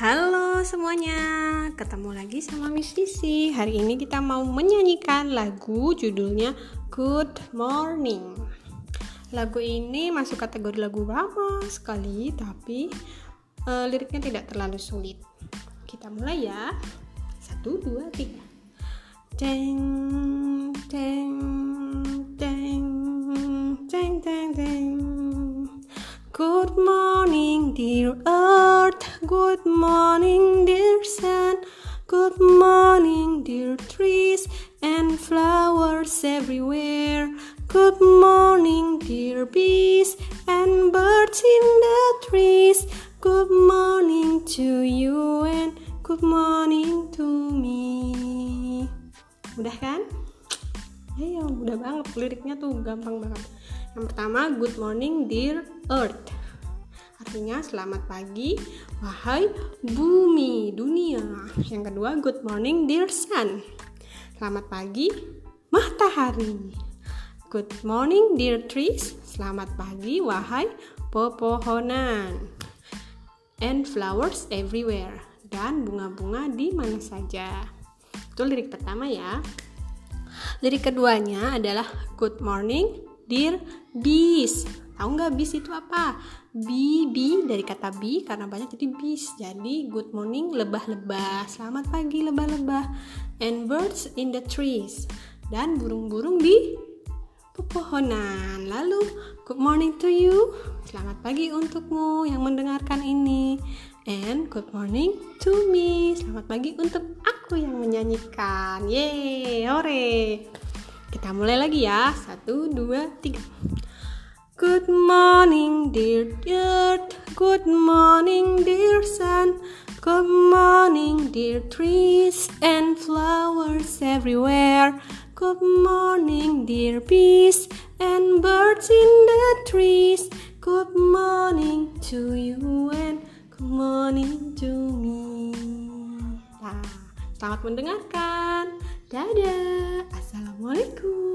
Halo semuanya, ketemu lagi sama Miss Sisi. Hari ini kita mau menyanyikan lagu judulnya Good Morning. Lagu ini masuk kategori lagu lama sekali, tapi uh, liriknya tidak terlalu sulit. Kita mulai ya. Satu, dua, tiga. Deng, deng, deng, deng, deng, deng. Good morning, dear earth. Good morning, dear sun. Good morning, dear trees and flowers everywhere. Good morning, dear bees and birds in the trees. Good morning to you and good morning to me. Mudah kan? Ayo, mudah banget. Liriknya tuh gampang banget. Yang pertama, good morning dear earth. Artinya selamat pagi wahai bumi dunia. Yang kedua, good morning dear sun. Selamat pagi matahari. Good morning dear trees. Selamat pagi wahai pepohonan. And flowers everywhere. Dan bunga-bunga di mana saja. Itu lirik pertama ya. Lirik keduanya adalah good morning dear bees tahu nggak bees itu apa? Bee bee dari kata bee karena banyak jadi bees jadi good morning lebah-lebah. Selamat pagi lebah-lebah. And birds in the trees. Dan burung-burung di pepohonan. Lalu good morning to you. Selamat pagi untukmu yang mendengarkan ini. And good morning to me. Selamat pagi untuk aku yang menyanyikan. Yeay hore kita mulai lagi ya. Satu, dua, tiga. Good morning, dear earth. Good morning, dear sun. Good morning, dear trees and flowers everywhere. Good morning, dear bees and birds in the trees. Good morning to you and good morning to me. Nah, selamat mendengarkan. Dadah. Assalamualaikum.